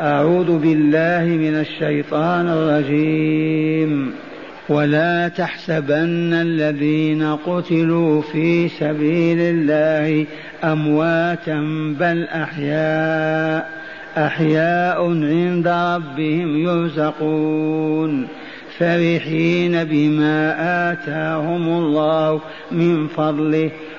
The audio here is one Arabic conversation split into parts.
أعوذ بالله من الشيطان الرجيم. ولا تحسبن الذين قتلوا في سبيل الله أمواتا بل أحياء. أحياء عند ربهم يرزقون. فرحين بما آتاهم الله من فضله.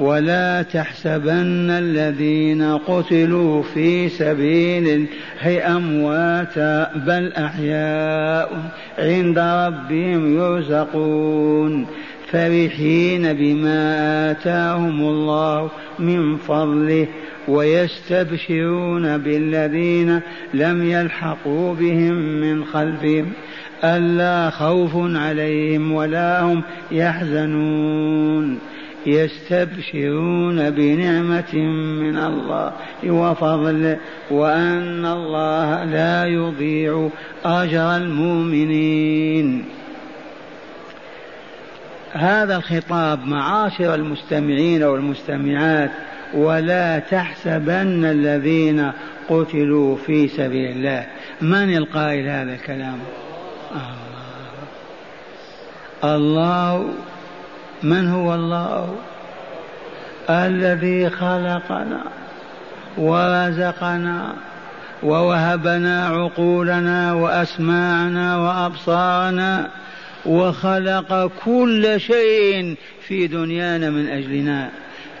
ولا تحسبن الذين قتلوا في سبيل الله أمواتا بل أحياء عند ربهم يرزقون. فرحين بما آتاهم الله من فضله ويستبشرون بالذين لم يلحقوا بهم من خلفهم. ألا خوف عليهم ولا هم يحزنون. يستبشرون بنعمة من الله وفضل وأن الله لا يضيع أجر المؤمنين. هذا الخطاب معاشر المستمعين والمستمعات ولا تحسبن الذين قتلوا في سبيل الله. من القائل هذا الكلام؟ الله, الله. من هو الله؟ الذي خلقنا ورزقنا ووهبنا عقولنا وأسماعنا وأبصارنا وخلق كل شيء في دنيانا من أجلنا.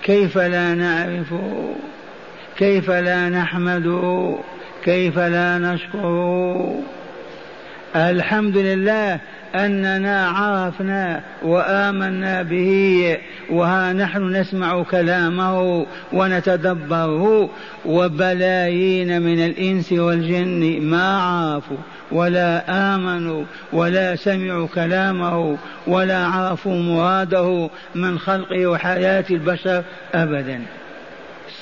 كيف لا نعرفه كيف لا نحمده كيف لا نشكره الحمد لله أننا عرفنا وآمنا به وها نحن نسمع كلامه ونتدبره وبلايين من الإنس والجن ما عرفوا ولا آمنوا ولا سمعوا كلامه ولا عرفوا مراده من خلقه وحياة البشر أبدا.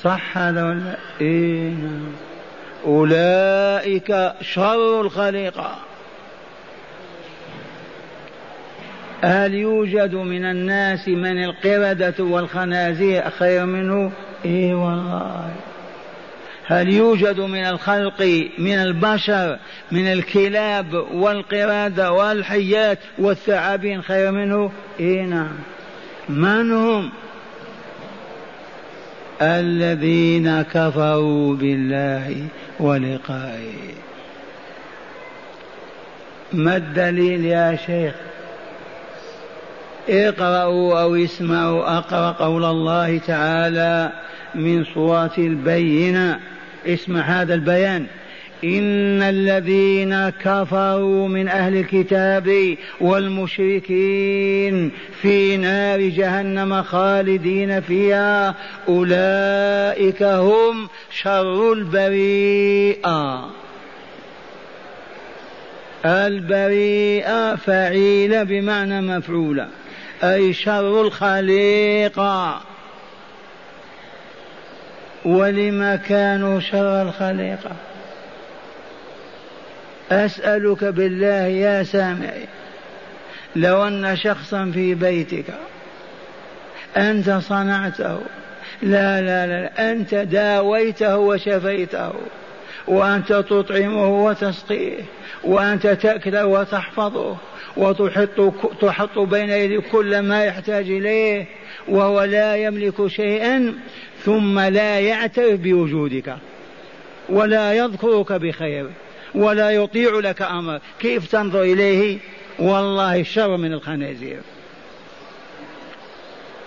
صح هذا ولا إيه نعم. أولئك شر الخليقة. هل يوجد من الناس من القردة والخنازير خير منه؟ إيه والله. هل يوجد من الخلق من البشر من الكلاب والقردة والحيات والثعابين خير منه؟ إيه نعم. من هم؟ الذين كفروا بالله ولقائه. ما الدليل يا شيخ؟ اقرأوا أو اسمعوا أقرأ قول الله تعالى من سورة البينة. اسمع هذا البيان. إن الذين كفروا من أهل الكتاب والمشركين في نار جهنم خالدين فيها أولئك هم شر البريئة. البريئة فعيلة بمعنى مفعولة. أي شر الخليقة ولما كانوا شر الخليقة أسألك بالله يا سامعي لو أن شخصا في بيتك أنت صنعته لا لا لا أنت داويته وشفيته وأنت تطعمه وتسقيه وأنت تأكله وتحفظه وتحط تحط بين يدي كل ما يحتاج إليه وهو لا يملك شيئا ثم لا يعترف بوجودك ولا يذكرك بخير ولا يطيع لك أمر. كيف تنظر إليه؟ والله الشر من الخنازير.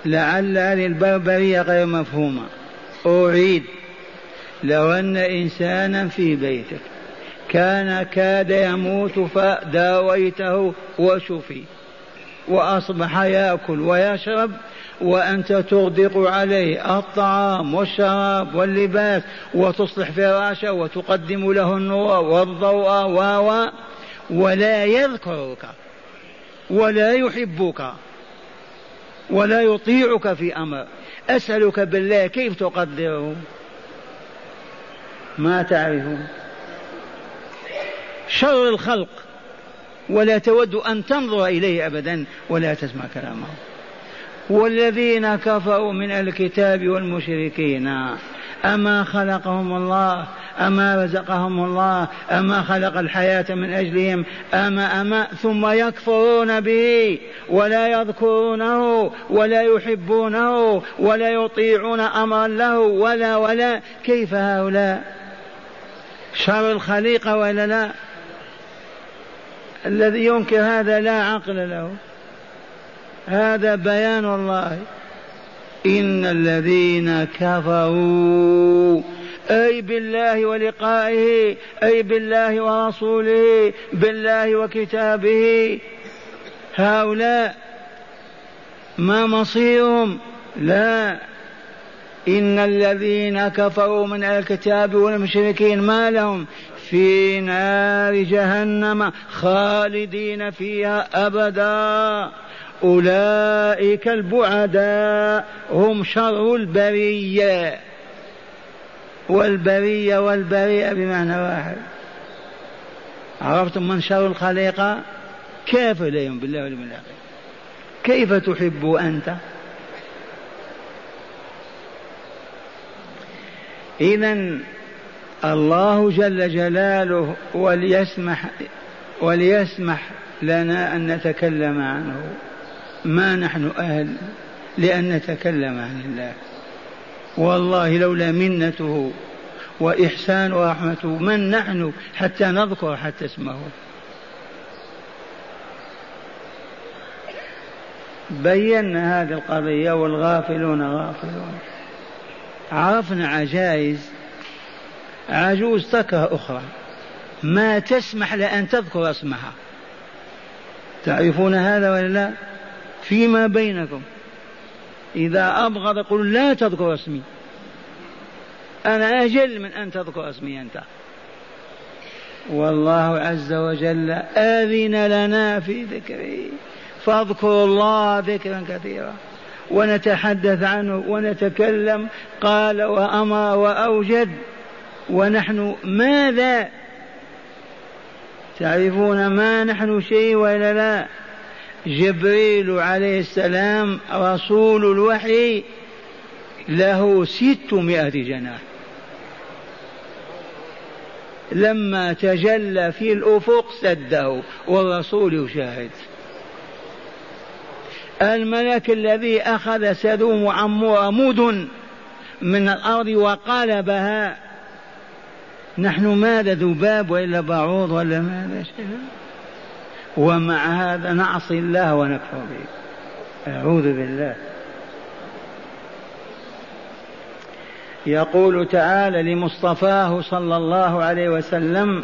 لعل هذه البربرية غير مفهومة. أعيد. لو أن إنسانا في بيتك كان كاد يموت فداويته وشفي وأصبح يأكل ويشرب وأنت تغدق عليه الطعام والشراب واللباس وتصلح فراشه وتقدم له النور والضوء و ولا يذكرك ولا يحبك ولا يطيعك في أمر. أسألك بالله كيف تقدره؟ ما تعرفون. شر الخلق. ولا تود أن تنظر إليه أبدا ولا تسمع كلامه. والذين كفروا من الكتاب والمشركين أما خلقهم الله أما رزقهم الله أما خلق الحياة من أجلهم أما أما ثم يكفرون به ولا يذكرونه ولا يحبونه ولا يطيعون أمرا له ولا ولا. كيف هؤلاء؟ شر الخليقة ولا لا؟ الذي ينكر هذا لا عقل له. هذا بيان الله إن الذين كفروا أي بالله ولقائه أي بالله ورسوله بالله وكتابه هؤلاء ما مصيرهم؟ لا. إن الذين كفروا من الكتاب والمشركين ما لهم في نار جهنم خالدين فيها أبدا. أولئك البعداء هم شر البرية. والبرية والبريئة بمعنى واحد. عرفتم من شر الخليقة؟ كيف إليهم بالله الآخر؟ كيف تحب أنت؟ إذا الله جل جلاله وليسمح وليسمح لنا أن نتكلم عنه. ما نحن أهل لأن نتكلم عن الله. والله لولا منته وإحسان ورحمته من نحن حتى نذكر حتى اسمه. بينا هذه القضية والغافلون غافلون. عرفنا عجائز عجوز تكره أخرى. ما تسمح لأن تذكر اسمها. تعرفون هذا ولا لا؟ فيما بينكم. إذا أبغض يقول لا تذكر اسمي. أنا أجل من أن تذكر اسمي أنت. والله عز وجل آذن لنا في ذكره فاذكروا الله ذكرا كثيرا. ونتحدث عنه ونتكلم قال وأمر وأوجد. ونحن ماذا؟ تعرفون ما نحن شيء ولا لا؟ جبريل عليه السلام رسول الوحي له ستمائة جناح. لما تجلى في الأفق سده والرسول يشاهد. الملك الذي أخذ سدوم وعمور مدن من الأرض وقلبها نحن ماذا ذباب وإلا بعوض ولا ماذا شيء ومع هذا نعصي الله ونكفر به. أعوذ بالله. يقول تعالى لمصطفاه صلى الله عليه وسلم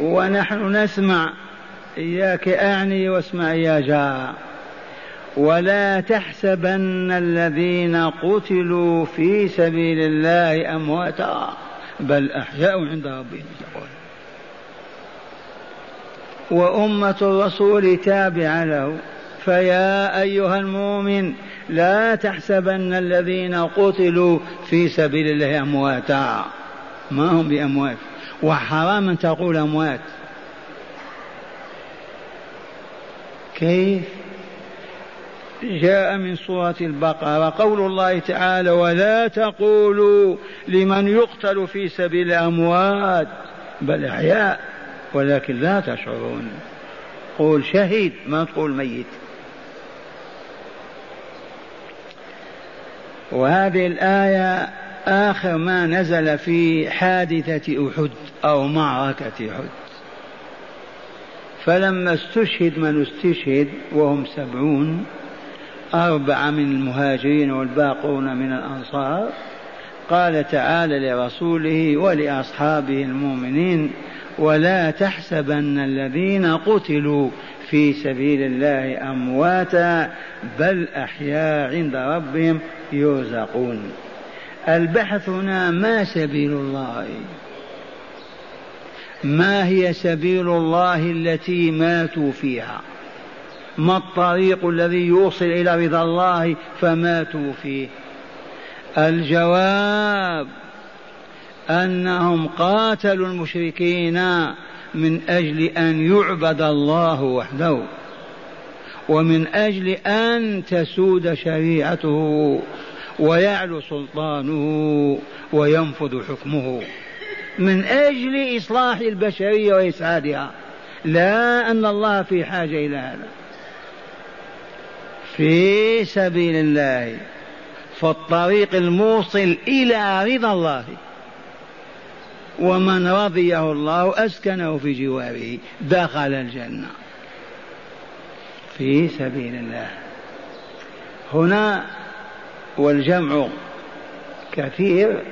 ونحن نسمع إياك أعني واسمع يا جار ولا تحسبن الذين قتلوا في سبيل الله أمواتا بل أحياء عند ربهم يقول وأمة الرسول تابعة له. فيا أيها المؤمن لا تحسبن الذين قتلوا في سبيل الله أمواتا. ما هم بأموات؟ وحرام أن تقول أموات. كيف؟ جاء من سورة البقرة قول الله تعالى ولا تقولوا لمن يقتل في سبيل أموات بل أحياء ولكن لا تشعرون. قول شهيد ما تقول ميت. وهذه الآية آخر ما نزل في حادثة أحد أو معركة أحد. فلما استشهد من استشهد وهم سبعون أربعة من المهاجرين والباقون من الأنصار. قال تعالى لرسوله ولأصحابه المؤمنين ولا تحسبن الذين قتلوا في سبيل الله أمواتا بل أحياء عند ربهم يرزقون. البحث هنا ما سبيل الله؟ ما هي سبيل الله التي ماتوا فيها؟ ما الطريق الذي يوصل إلى رضا الله فماتوا فيه؟ الجواب أنهم قاتلوا المشركين من أجل أن يعبد الله وحده ومن أجل أن تسود شريعته ويعلو سلطانه وينفذ حكمه. من أجل إصلاح البشرية وإسعادها. لا أن الله في حاجة إلى هذا. في سبيل الله فالطريق الموصل إلى رضا الله. ومن رضيه الله أسكنه في جواره دخل الجنة. في سبيل الله. هنا والجمع كثير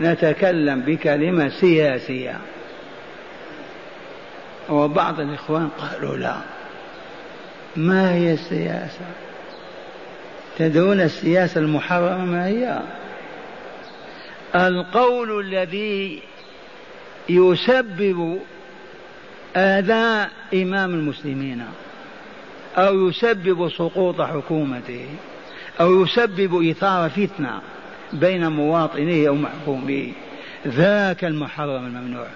نتكلم بكلمة سياسية. وبعض الإخوان قالوا لا. ما هي السياسة؟ تدرون السياسة المحرمة ما هي؟ القول الذي يسبب آذاء إمام المسلمين أو يسبب سقوط حكومته أو يسبب إثارة فتنة بين مواطنيه أو محكوميه ذاك المحرم الممنوع.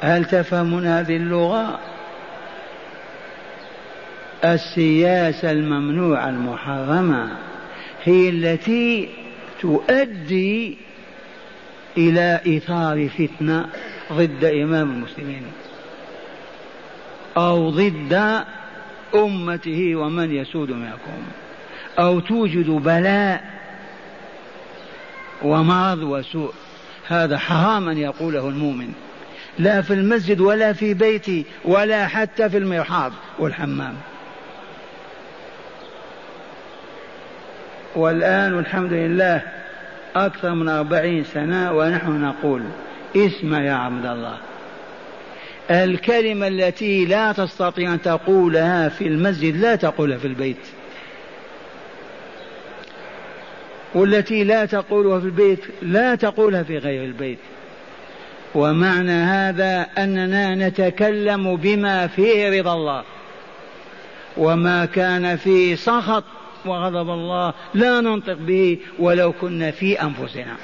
هل تفهمون هذه اللغة؟ السياسة الممنوعة المحرمة هي التي تؤدي إلى إثار فتنة ضد إمام المسلمين أو ضد أمته ومن يسود معكم أو توجد بلاء ومرض وسوء. هذا حرام أن يقوله المؤمن. لا في المسجد ولا في بيتي ولا حتى في المرحاض والحمام. والآن الحمد لله أكثر من أربعين سنة ونحن نقول اسم يا عبد الله. الكلمة التي لا تستطيع أن تقولها في المسجد لا تقولها في البيت. والتي لا تقولها في البيت لا تقولها في غير البيت. ومعنى هذا أننا نتكلم بما فيه رضا الله. وما كان فيه سخط وغضب الله لا ننطق به ولو كنا في أنفسنا.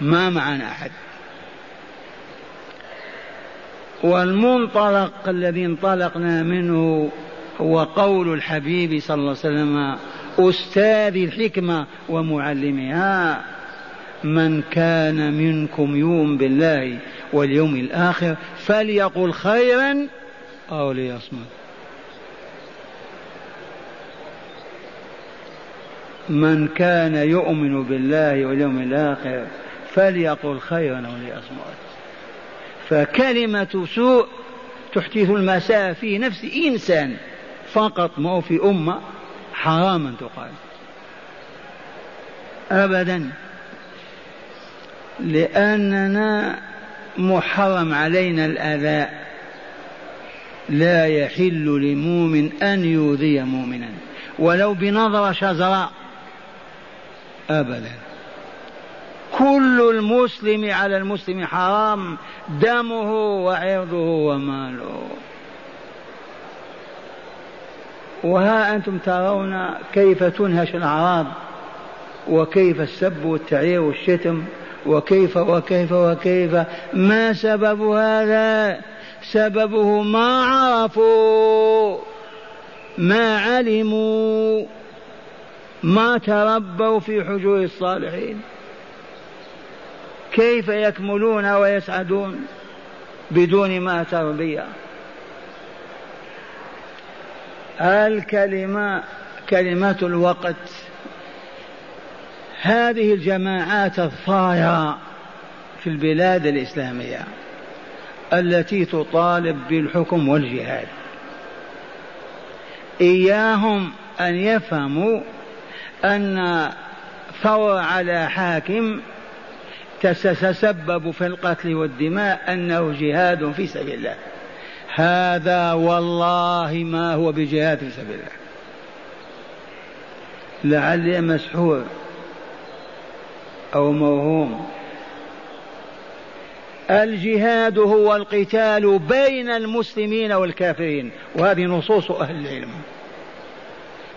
ما معنا أحد؟ والمنطلق الذي انطلقنا منه هو قول الحبيب صلى الله عليه وسلم أستاذ الحكمة ومعلمها من كان منكم يؤمن بالله واليوم الآخر فليقل خيرا أو ليصمت. من كان يؤمن بالله واليوم الآخر فليقل خيرا أو ليصمت. فكلمة سوء تحدث المساء في نفس إنسان فقط ما في أمة حراما تقال. أبدا. لأننا محرم علينا الأذى. لا يحل لمؤمن أن يؤذي مؤمنا. ولو بنظرة شزراء أبدا. كل المسلم على المسلم حرام دمه وعرضه وماله. وها أنتم ترون كيف تنهش الأعراض وكيف السب والتعير والشتم وكيف وكيف وكيف. ما سبب هذا؟ سببه ما عرفوا ما علموا. ما تربوا في حجور الصالحين. كيف يكملون ويسعدون بدون ما تربية؟ الكلمة كلمة الوقت. هذه الجماعات الثايرة في البلاد الإسلامية التي تطالب بالحكم والجهاد. إياهم أن يفهموا أن ثورة على حاكم تتسبب في القتل والدماء أنه جهاد في سبيل الله. هذا والله ما هو بجهاد في سبيل الله. لعلي مسحور أو موهوم. الجهاد هو القتال بين المسلمين والكافرين وهذه نصوص أهل العلم.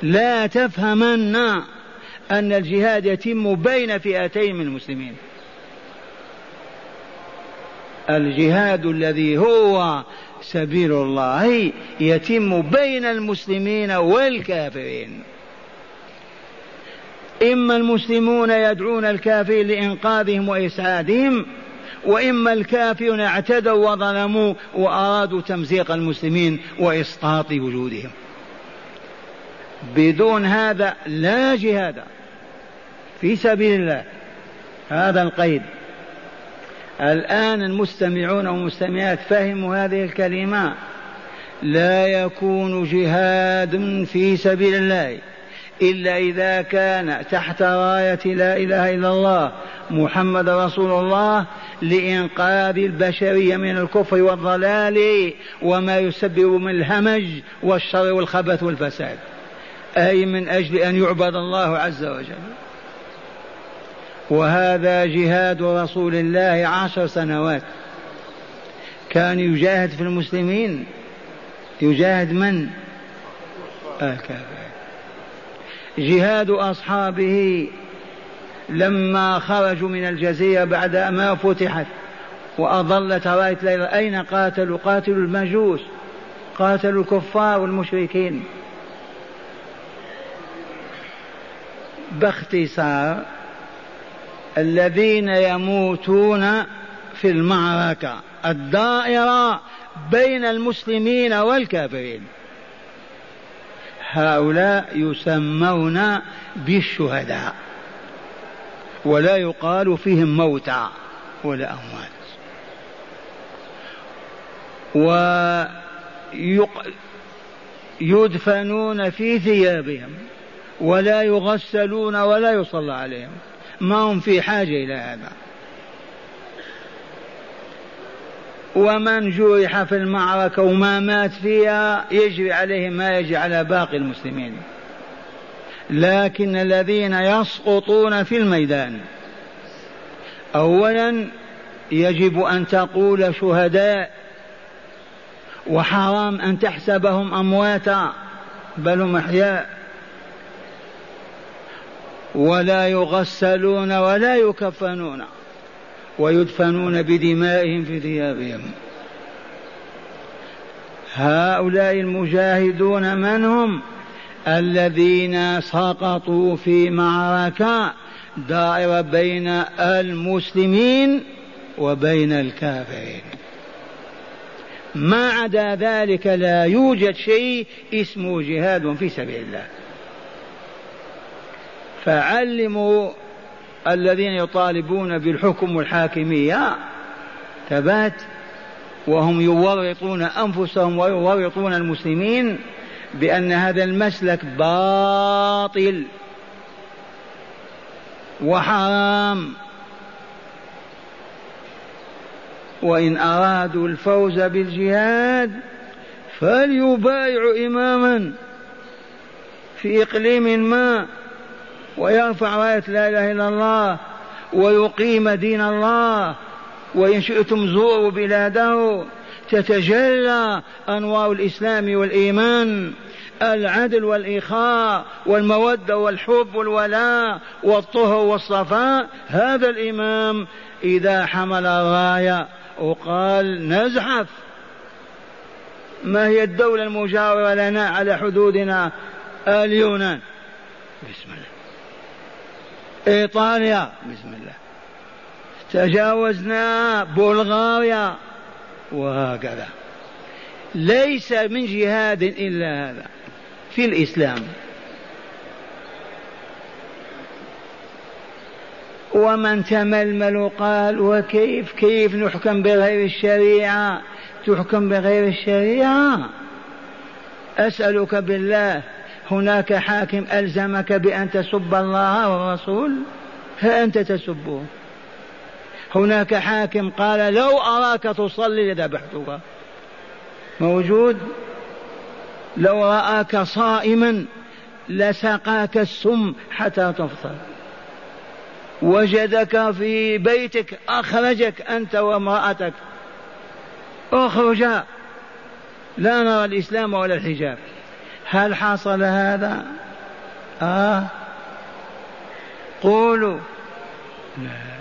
لا تفهمن أن الجهاد يتم بين فئتين من المسلمين. الجهاد الذي هو سبيل الله يتم بين المسلمين والكافرين. إما المسلمون يدعون الكافرين لإنقاذهم وإسعادهم وإما الكافرون اعتدوا وظلموا وأرادوا تمزيق المسلمين وإسقاط وجودهم. بدون هذا لا جهاد في سبيل الله. هذا القيد. الآن المستمعون والمستمعات فهموا هذه الكلمة. لا يكون جهاد في سبيل الله إلا إذا كان تحت راية لا إله إلا الله محمد رسول الله لإنقاذ البشرية من الكفر والضلال وما يسبب من الهمج والشر والخبث والفساد. أي من أجل أن يعبد الله عز وجل. وهذا جهاد رسول الله عشر سنوات. كان يجاهد في المسلمين. يجاهد من؟ الكافر جهاد أصحابه لما خرجوا من الجزيرة بعد ما فتحت وأظلت راية ليلة. أين قاتلوا؟ قاتلوا المجوس. قاتلوا الكفار والمشركين. باختصار الذين يموتون في المعركة الدائرة بين المسلمين والكافرين. هؤلاء يسمون بالشهداء ولا يقال فيهم موتى ولا أموات. ويدفنون في ثيابهم. ولا يغسلون ولا يصلى عليهم. ما هم في حاجة إلى هذا. ومن جرح في المعركة وما مات فيها يجري عليه ما يجري على باقي المسلمين. لكن الذين يسقطون في الميدان. اولا يجب أن تقول شهداء. وحرام أن تحسبهم أمواتا بل هم أحياء. ولا يغسلون ولا يكفنون ويدفنون بدمائهم في ثيابهم. هؤلاء المجاهدون من هم؟ الذين سقطوا في معركة دائرة بين المسلمين وبين الكافرين. ما عدا ذلك لا يوجد شيء اسمه جهاد في سبيل الله. فعلموا الذين يطالبون بالحكم والحاكمية ثبات وهم يورطون أنفسهم ويورطون المسلمين بأن هذا المسلك باطل وحرام. وإن أرادوا الفوز بالجهاد فليبايعوا إماما في إقليم ما ويرفع راية لا إله إلا الله ويقيم دين الله. وإن شئتم زوروا بلاده. تتجلى أنوار الإسلام والإيمان. العدل والإخاء والمودة والحب والولاء والطهر والصفاء. هذا الإمام إذا حمل الراية وقال نزحف. ما هي الدولة المجاورة لنا على حدودنا؟ اليونان. بسم الله. إيطاليا بسم الله. تجاوزنا بلغاريا. وهكذا. ليس من جهاد إلا هذا. في الإسلام. ومن تململ قال وكيف كيف نحكم بغير الشريعة؟ تحكم بغير الشريعة. أسألك بالله هناك حاكم ألزمك بأن تسب الله والرسول ها أنت تسبه. هناك حاكم قال لو أراك تصلي لذبحتك. موجود؟ لو رآك صائما لسقاك السم حتى تفطر. وجدك في بيتك أخرجك أنت وامرأتك. اخرجا لا نرى الإسلام ولا الحجاب. هل حصل هذا؟ آه. قولوا. لا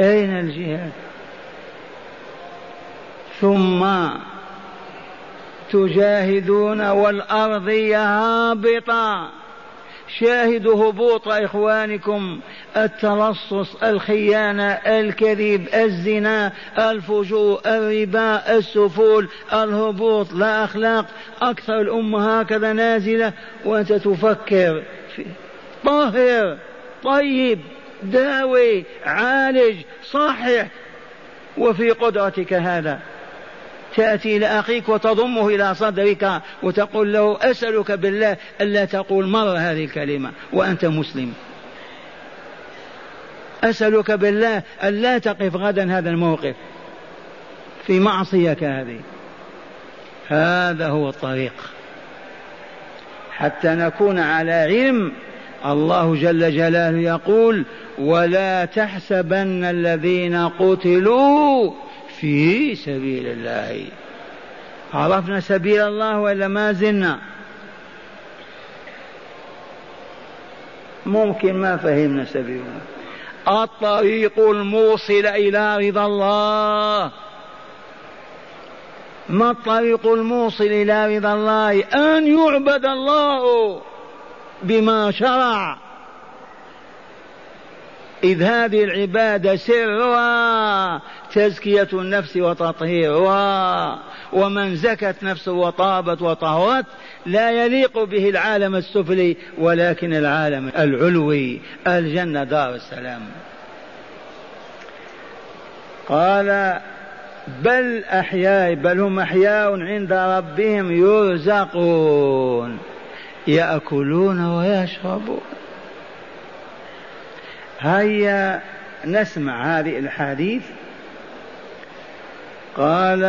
أين الجهاد؟ ثم تجاهدون والأرضية هابطة شاهدوا هبوط إخوانكم التلصص الخيانة الكذب الزنا الفجور الربا السفول الهبوط لا أخلاق. أكثر الأمة هكذا نازلة وأنت تفكر في طاهر طيب داوي عالج صحح وفي قدرتك هذا. تأتي إلى أخيك وتضمه إلى صدرك وتقول له أسألك بالله ألا تقول مرة هذه الكلمة وأنت مسلم. أسألك بالله ألا تقف غدا هذا الموقف في معصية كهذه هذا هو الطريق. حتى نكون على علم الله جل جلاله يقول ولا تحسبن الذين قتلوا في سبيل الله. عرفنا سبيل الله ولا ما زلنا؟ ممكن ما فهمنا سبيل الله. الطريق الموصل إلى رضا الله. ما الطريق الموصل إلى رضا الله؟ أن يعبد الله بما شرع. إذ هذه العبادة سرها تزكية النفس وتطهيرها. ومن زكت نفسه وطابت وطهرت لا يليق به العالم السفلي ولكن العالم العلوي الجنة دار السلام. قال بل أحياء بل هم أحياء عند ربهم يرزقون يأكلون ويشربون. هيا نسمع هذه الحديث. قال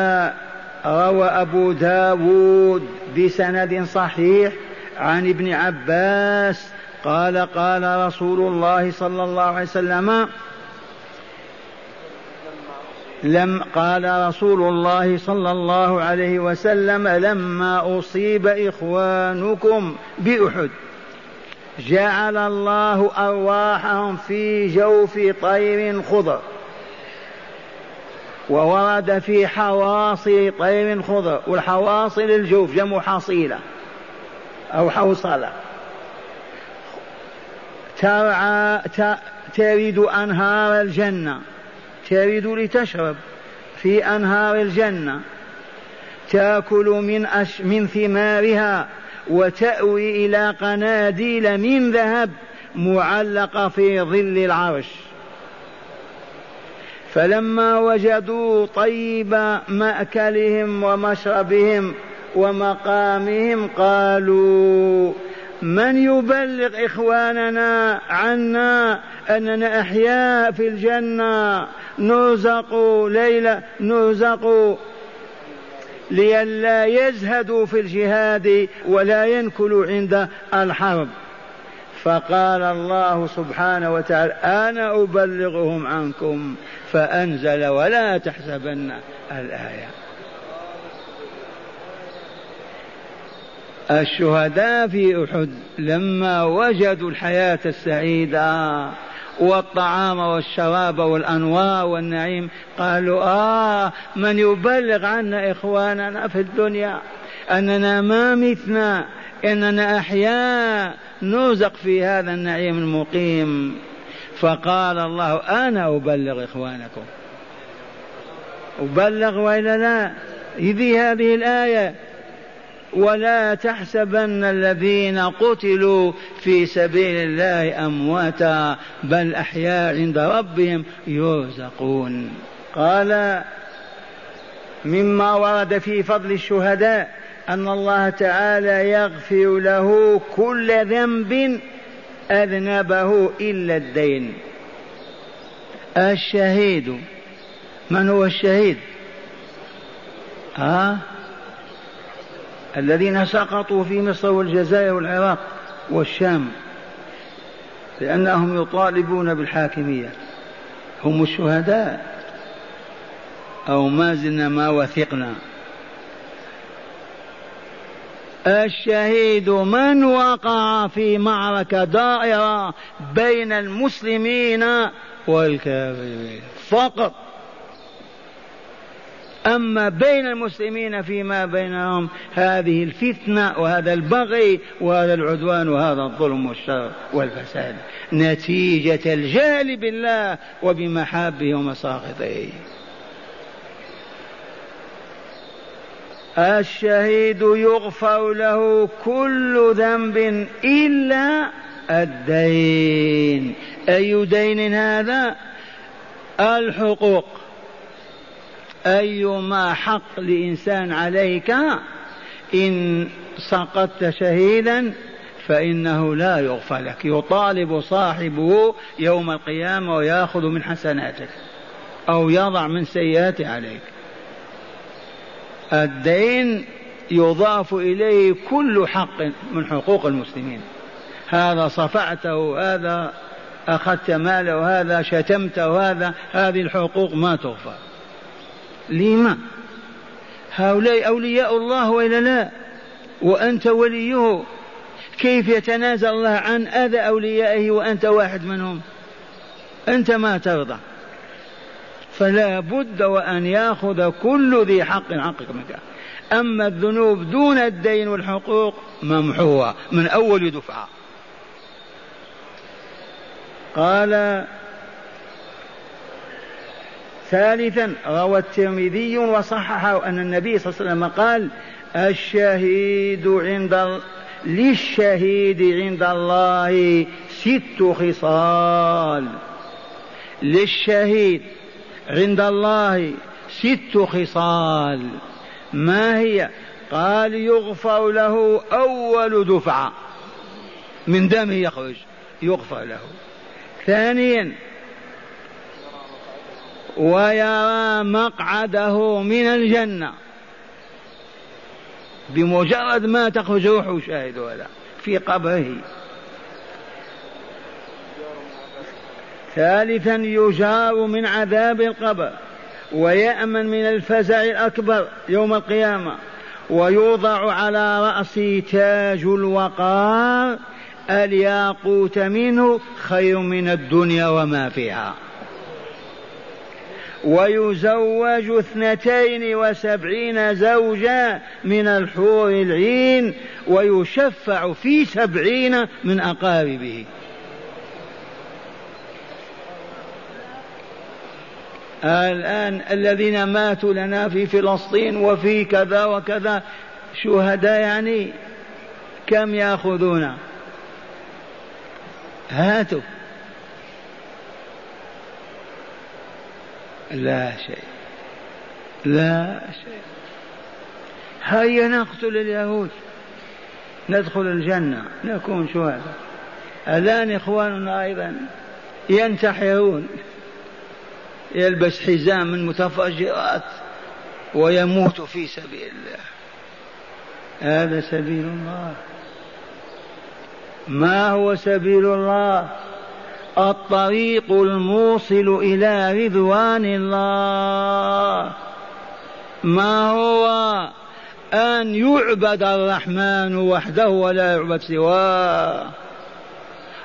روى أبو داود بسند صحيح عن ابن عباس قال قال رسول الله صلى الله عليه وسلم لم قال رسول الله صلى الله عليه وسلم لما أصيب إخوانكم بأحد. جعل الله أرواحهم في جوف طير خضر. وورد في حواصل طير خضر. والحواصل الجوف جمع حصيلة أو حوصلة. ترعى ترد أنهار الجنة. ترد لتشرب في أنهار الجنة. تأكل من أش من ثمارها. وتأوي إلى قناديل من ذهب معلقة في ظل العرش. فلما وجدوا طيب مأكلهم ومشربهم ومقامهم قالوا من يبلغ إخواننا عنا أننا أحياء في الجنة؟ نرزق ليلة نرزق لئلا يزهدوا في الجهاد ولا ينكلوا عند الحرب. فقال الله سبحانه وتعالى أنا أبلغهم عنكم فأنزل ولا تحسبن الآية. الشهداء في أحد لما وجدوا الحياة السعيدة والطعام والشراب والأنوار والنعيم. قالوا آه من يبلغ عنا إخواننا في الدنيا أننا ما متنا إننا أحياء نرزق في هذا النعيم المقيم. فقال الله أنا أبلغ إخوانكم. أبلغ وإلا لا؟ إذ هذه الآية ولا تحسبن الذين قتلوا في سبيل الله أمواتا بل أحياء عند ربهم يرزقون. قال مما ورد في فضل الشهداء أن الله تعالى يغفر له كل ذنب أذنبه إلا الدين. الشهيد من هو الشهيد؟ ها؟ آه الذين سقطوا في مصر والجزائر والعراق والشام لأنهم يطالبون بالحاكمية. هم الشهداء. أو ما زلنا ما وثقنا. الشهيد من وقع في معركة دائرة بين المسلمين والكافرين. فقط. أما بين المسلمين فيما بينهم هذه الفتنة وهذا البغي وهذا العدوان وهذا الظلم والشر والفساد. نتيجة الجهل بالله وبمحابه ومساخطه الشهيد يغفر له كل ذنب إلا الدين. أي دين هذا؟ الحقوق. أيما حق لإنسان عليك إن سقطت شهيدا فإنه لا يغفر لك. يطالب صاحبه يوم القيامة ويأخذ من حسناتك أو يضع من سيئاته عليك. الدين يضاف إليه كل حق من حقوق المسلمين. هذا صفعته هذا أخذت ماله هذا شتمته هذا هذه الحقوق ما تغفر. لما؟ هؤلاء أولياء الله وإلا لا؟ وأنت وليه؟ كيف يتنازل الله عن أذى أوليائه وأنت واحد منهم؟ أنت ما ترضى. فلا بد وأن يأخذ كل ذي حق حقك منك. أما الذنوب دون الدين والحقوق ممحوة من أول دفعة. قال ثالثا روى الترمذي وصححه أن النبي صلى الله عليه وسلم قال الشهيد عند للشهيد عند الله ست خصال. للشهيد عند الله ست خصال. ما هي؟ قال يغفر له أول دفعة. من دمه يخرج يغفر له. ثانيا ويرى مقعده من الجنة. بمجرد ما تخرج روحه شاهد هذا في قبره. ثالثا يجار من عذاب القبر ويأمن من الفزع الأكبر يوم القيامة. ويوضع على رأسه تاج الوقار ألياقوت منه خير من الدنيا وما فيها. ويزوج اثنتين وسبعين زوجا من الحور العين ويشفع في سبعين من أقاربه. الآن الذين ماتوا لنا في فلسطين وفي كذا وكذا شهداء يعني كم يأخذون؟ هاتوا. لا شيء. لا شيء. هيا نقتل اليهود. ندخل الجنة. نكون شهداء. الآن إخواننا أيضا ينتحرون. يلبس حزام من متفجرات ويموت في سبيل الله. هذا سبيل الله. ما هو سبيل الله؟ الطريق الموصل إلى رضوان الله. ما هو أن يعبد الرحمن وحده ولا يعبد سواه؟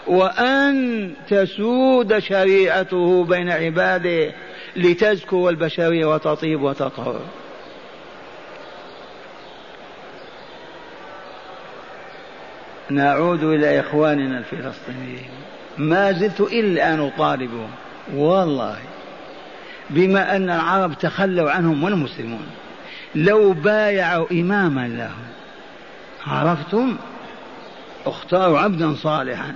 وأن تسود شريعته بين عباده لتزكو البشرية وتطيب وتطهر. نعود إلى إخواننا الفلسطينيين. ما زلت إلا أن أطالبهم والله. بما أن العرب تخلوا عنهم والمسلمون. لو بايعوا إماما لهم. عرفتم؟ اختاروا عبدا صالحا.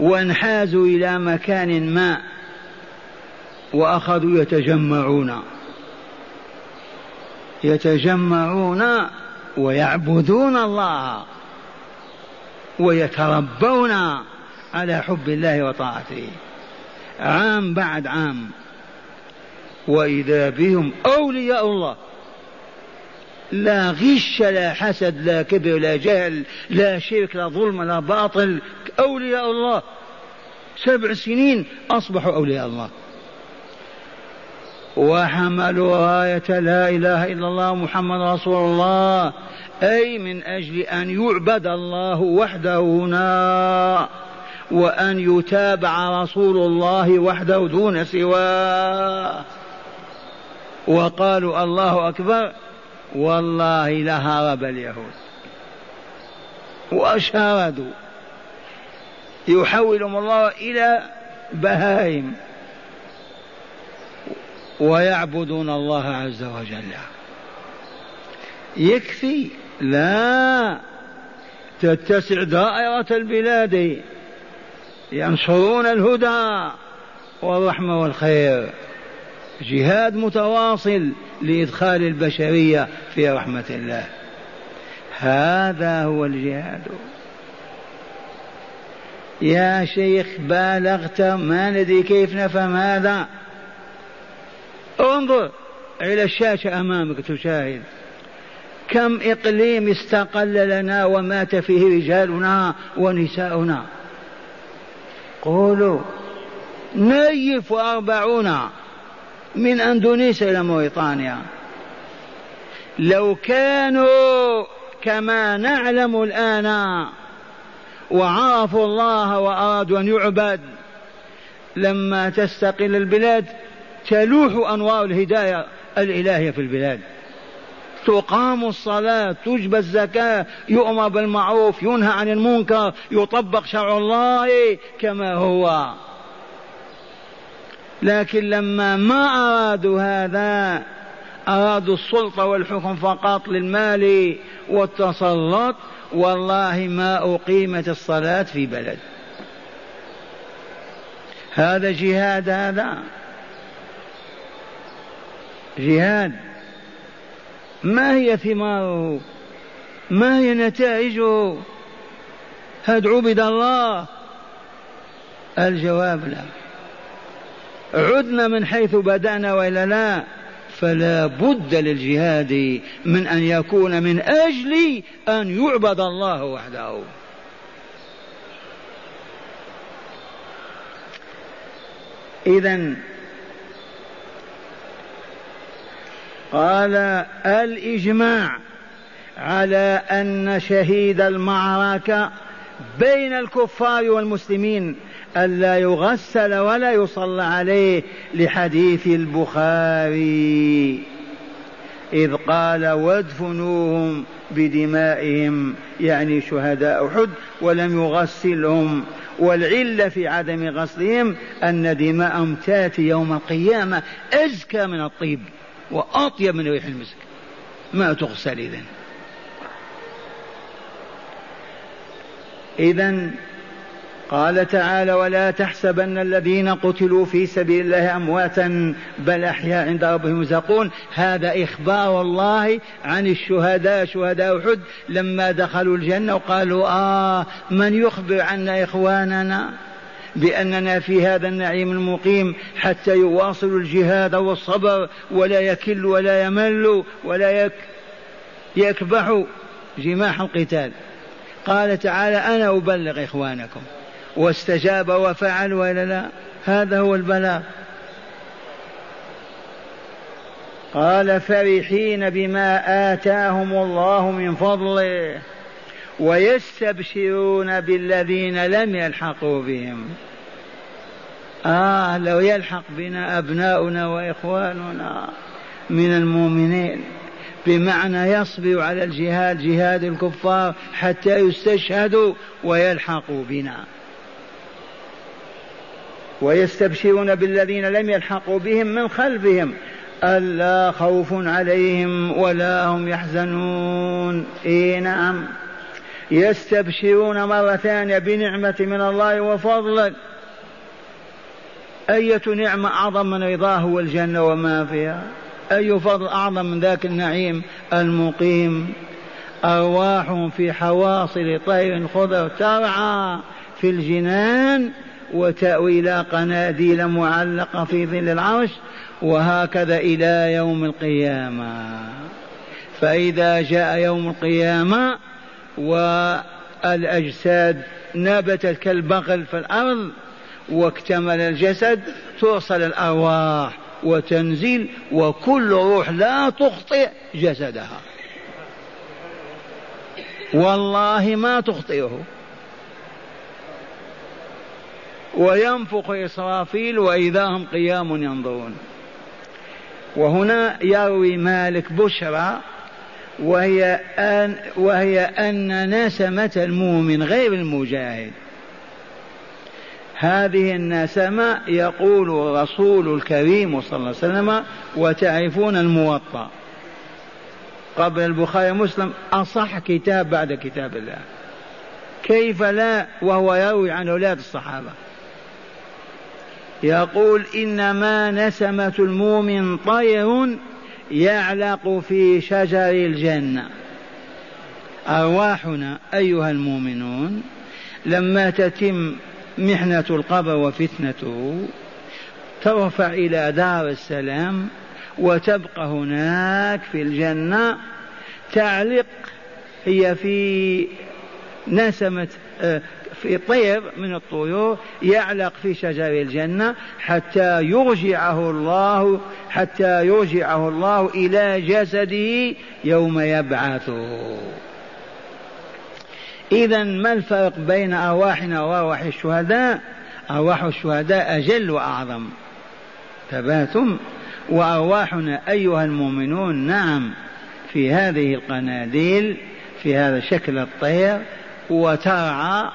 وانحازوا إلى مكان ما. وأخذوا يتجمعون. يتجمعون ويعبدون الله. ويتربون على حب الله وطاعته. عام بعد عام. وإذا بهم أولياء الله. لا غش لا حسد لا كبر لا جهل لا شرك لا ظلم لا باطل. أولياء الله. سبع سنين أصبحوا أولياء الله. وحملوا راية لا إله إلا الله محمد رسول الله. أي من أجل أن يعبد الله وحده هنا وأن يتابع رسول الله وحده دون سواه. وقالوا الله أكبر والله لهرب اليهود. وأشهدوا يحولهم الله إلى بهائم. ويعبدون الله عز وجل. يكفي لا. تتسع دائرة البلاد ينشرون الهدى والرحمة والخير. جهاد متواصل لإدخال البشرية في رحمة الله. هذا هو الجهاد. يا شيخ بالغت ما ندري كيف نفهم هذا. انظر إلى الشاشة أمامك تشاهد. كم إقليم استقل لنا ومات فيه رجالنا ونساؤنا؟ قولوا نيف وأربعون من أندونيسيا إلى موريطانيا لو كانوا كما نعلم الآن وعرفوا الله وأرادوا أن يعبد لما تستقل البلاد تلوح أنوار الهداية الإلهية في البلاد. تقام الصلاة تجبى الزكاة يؤمر بالمعروف ينهى عن المنكر يطبق شرع الله كما هو. لكن لما ما أرادوا هذا أرادوا السلطة والحكم فقط للمال والتسلط والله ما أقيمت الصلاة في بلد. هذا جهاد هذا. جهاد. ما هي ثماره ما هي نتائجه هل عبد الله؟ الجواب لا. عدنا من حيث بدأنا وإلا لا فلا بد للجهاد من أن يكون من أجل أن يعبد الله وحده. إذا قال الإجماع على أن شهيد المعركة بين الكفار والمسلمين ألا يغسل ولا يصلى عليه لحديث البخاري. إذ قال وادفنوهم بدمائهم يعني شهداء أحد ولم يغسلهم. والعلة في عدم غسلهم أن دماءهم تأتي يوم القيامة أزكى من الطيب. وأطيب من ريح المسك. ما تغسل إذن. إذا قال تعالى ولا تحسبن الذين قتلوا في سبيل الله أمواتا بل أحياء عند ربهم يرزقون. هذا إخبار الله عن الشهداء شهداء أحد لما دخلوا الجنة وقالوا آه من يخبر عنا إخواننا؟ بأننا في هذا النعيم المقيم حتى يواصلوا الجهاد والصبر ولا يكل ولا يمل ولا يك يكبحوا جماح القتال. قال تعالى أنا أبلغ إخوانكم. واستجاب وفعل وإلا لا. هذا هو البلاغ. قال فرحين بما آتاهم الله من فضله. ويستبشرون بالذين لم يلحقوا بهم. آه لو يلحق بنا أبناؤنا وإخواننا من المؤمنين بمعنى يصبر على الجهاد جهاد الكفار حتى يستشهدوا ويلحقوا بنا. ويستبشرون بالذين لم يلحقوا بهم من خلفهم ألا خوف عليهم ولا هم يحزنون. إي نعم. يستبشرون مرة ثانية بنعمة من الله وفضل أية نعمة أعظم من رضاه والجنة وما فيها؟ أي فضل أعظم من ذاك النعيم المقيم؟ أرواحهم في حواصل طير خضر ترعى في الجنان وتأوي إلى قناديل معلقة في ظل العرش وهكذا إلى يوم القيامة. فإذا جاء يوم القيامة والأجساد نبتت كالبغل في الأرض واكتمل الجسد توصل الأرواح وتنزل وكل روح لا تخطئ جسدها. والله ما تخطئه. وينفخ إسرافيل وإذا هم قيام ينظرون. وهنا يروي مالك بشرى وهي أن وهي أن نسمة المؤمن غير المجاهد. هذه النسمة يقول رسول الكريم صلى الله عليه وسلم وتعرفون الموطأ. قبل البخاري ومسلم أصح كتاب بعد كتاب الله. كيف لا؟ وهو يروي عن أولاد الصحابة. يقول إنما نسمة المؤمن طير يعلق في شجر الجنة. أرواحنا أيها المؤمنون لما تتم محنة القبر وفتنته ترفع إلى دار السلام وتبقى هناك في الجنة. تعلق هي في نسمة آه، في طير من الطيور يعلق في شجر الجنة حتى يرجعه الله حتى يرجعه الله إلى جسده يوم يبعثه. إذا ما الفرق بين أرواحنا وأرواح الشهداء؟ أرواح الشهداء أجل وأعظم. ثباتم وأرواحنا أيها المؤمنون نعم في هذه القناديل في هذا شكل الطير وترعى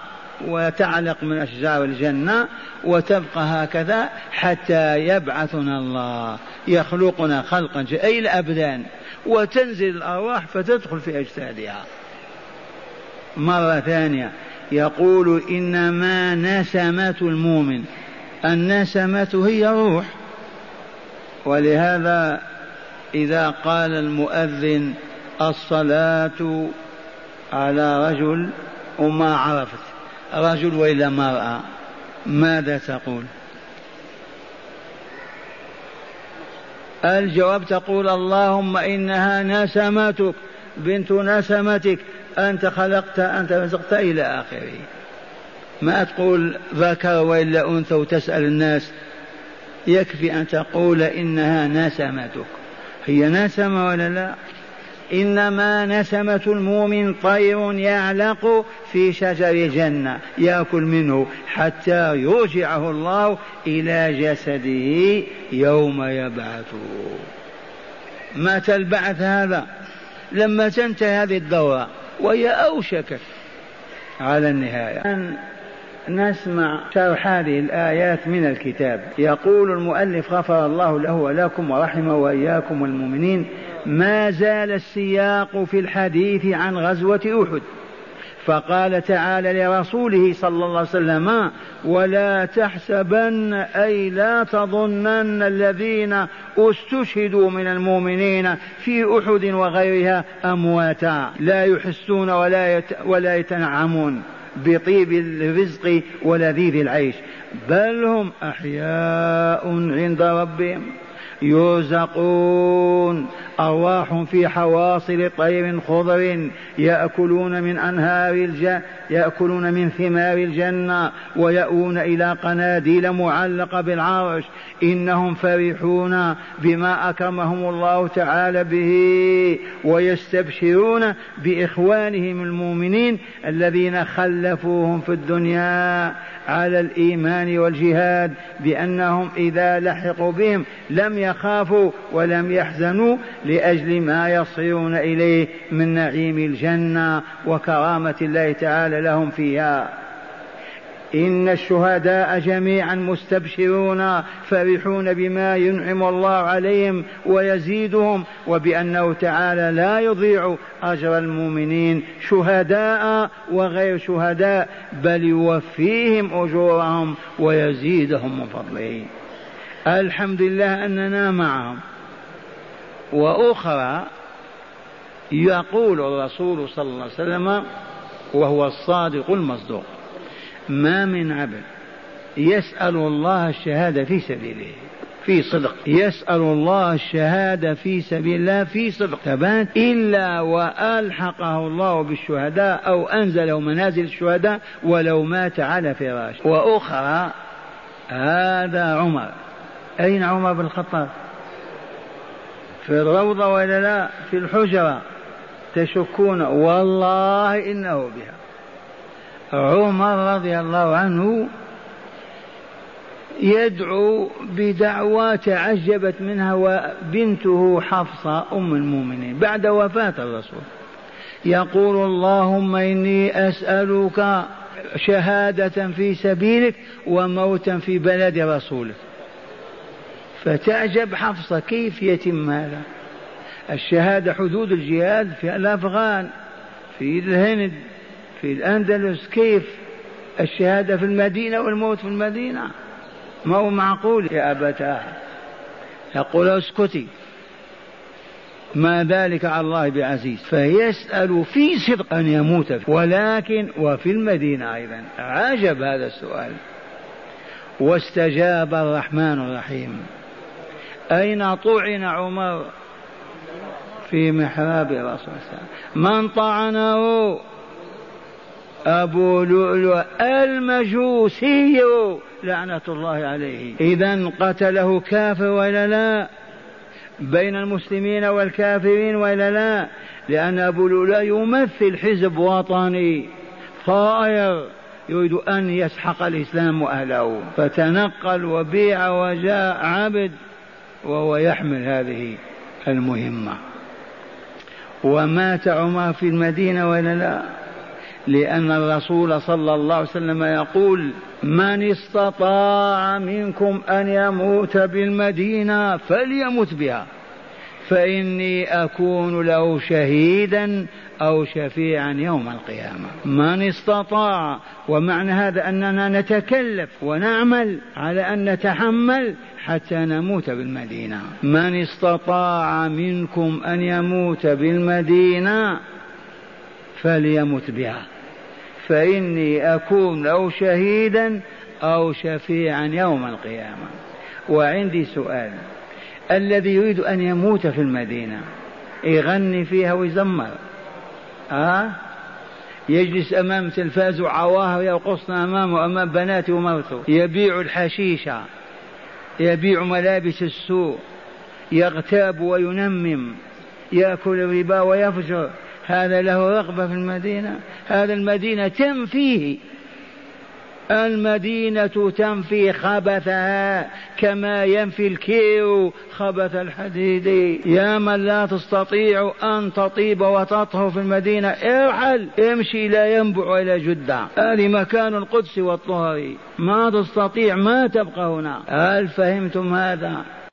وتعلق من أشجار الجنة وتبقى هكذا حتى يبعثنا الله يخلقنا خلقا أي الأبدان. وتنزل الأرواح فتدخل في أجسادها. مرة ثانية يقول إنما نسمة المؤمن النسمة هي روح ولهذا إذا قال المؤذن الصلاة على رجل وما عرفت. رجل وإلا مرأة ماذا تقول؟ الجواب تقول اللهم إنها نسمتك بنت نسمتك أنت خلقت أنت رزقت إلى آخره. ما تقول ذكر وإلا أنثى وتسأل الناس؟ يكفي أن تقول إنها نسمتك. هي نسمة ولا لا؟ إنما نسمة المؤمن طير يعلق في شجر الجنة يأكل منه حتى يرجعه الله إلى جسده يوم يبعثه. متى البعث هذا؟ لما تنتهي هذه الدورة وهي أوشكت على النهاية. نسمع شرح هذه الآيات من الكتاب. يقول المؤلف غفر الله له ولكم ورحمه وإياكم والمؤمنين ما زال السياق في الحديث عن غزوة أحد. فقال تعالى لرسوله صلى الله عليه وسلم ولا تحسبن أي لا تظنن الذين استشهدوا من المؤمنين في أحد وغيرها أمواتا. لا يحسون ولا ولا يتنعمون بطيب الرزق ولذيذ العيش. بل هم أحياء عند ربهم. يرزقون أرواح في حواصل طير خضر يأكلون من أنهار الجنة يأكلون من ثمار الجنة ويأوون إلى قناديل معلقة بالعرش. إنهم فرحون بما أكرمهم الله تعالى به ويستبشرون بإخوانهم المؤمنين الذين خلفوهم في الدنيا على الإيمان والجهاد بأنهم إذا لحقوا بهم لم يخافوا ولم يحزنوا لأجل ما يصيرون إليه من نعيم الجنة وكرامة الله تعالى لهم فيها. إن الشهداء جميعا مستبشرون فرحون بما ينعم الله عليهم ويزيدهم وبأنه تعالى لا يضيع أجر المؤمنين شهداء وغير شهداء بل يوفيهم أجورهم ويزيدهم من فضله. الحمد لله أننا معهم. وأخرى يقول الرسول صلى الله عليه وسلم وهو الصادق المصدوق ما من عبد يسأل الله الشهادة في سبيله. في صدق. يسأل الله الشهادة في سبيل الله في صدق. ثبات إلا وألحقه الله بالشهداء أو أنزله منازل الشهداء ولو مات على فراش وأخرى هذا عمر. أين عمر بن الخطاب؟ في الروضة ولا لا؟ في الحجرة تشكون؟ والله إنه بها. عمر رضي الله عنه يدعو بدعوى تعجبت منها وبنته حفصة أم المؤمنين بعد وفاة الرسول. يقول اللهم إني أسألك شهادة في سبيلك وموتا في بلد رسولك. فتعجب حفصة كيف يتم هذا؟ الشهادة حدود الجهاد في الأفغان في الهند في الأندلس كيف؟ الشهادة في المدينة والموت في المدينة. ما هو معقول يا أبتاه يقول اسكتي. ما ذلك على الله بعزيز. فيسأل في صدق أن يموت ولكن وفي المدينة أيضا. عجب هذا السؤال. واستجاب الرحمن الرحيم. أين طعن عمر في محراب رسول الله؟ من طعنه؟ أبو لؤلؤ المجوسي لعنة الله عليه. إذا قتله كافر ولا لا؟ بين المسلمين والكافرين ولا لا؟ لأن أبو لؤلؤ يمثل حزب وطني طائر يريد أن يسحق الإسلام وأهله. فتنقل وبيع وجاء عبد وهو يحمل هذه المهمة. ومات عمر في المدينة ولا لا؟ لأن الرسول صلى الله عليه وسلم يقول من استطاع منكم أن يموت بالمدينة فليمت بها فإني أكون له شهيدا أو شفيعا يوم القيامة. من استطاع ومعنى هذا أننا نتكلف ونعمل على أن نتحمل حتى نموت بالمدينة. من استطاع منكم أن يموت بالمدينة فليمت بها. فإني أكون أو شهيدا أو شفيعا يوم القيامة. وعندي سؤال. الذي يريد أن يموت في المدينة يغني فيها ويزمر. ها؟ يجلس أمام تلفاز وعواهر يرقصن أمامه أمام بناته ومرته. يبيع الحشيشة يبيع ملابس السوء يغتاب وينمم يأكل الربا ويفجر. هذا له رغبة في المدينة. هذا المدينة تنفيه. المدينة تنفي خبثها كما ينفي الكير خبث الحديد. يا من لا تستطيع أن تطيب وتطهو في المدينة ارحل امشي لا ينبع إلى جدة. هذه مكان القدس والطهر. ما تستطيع ما تبقى هنا. هل فهمتم هذا؟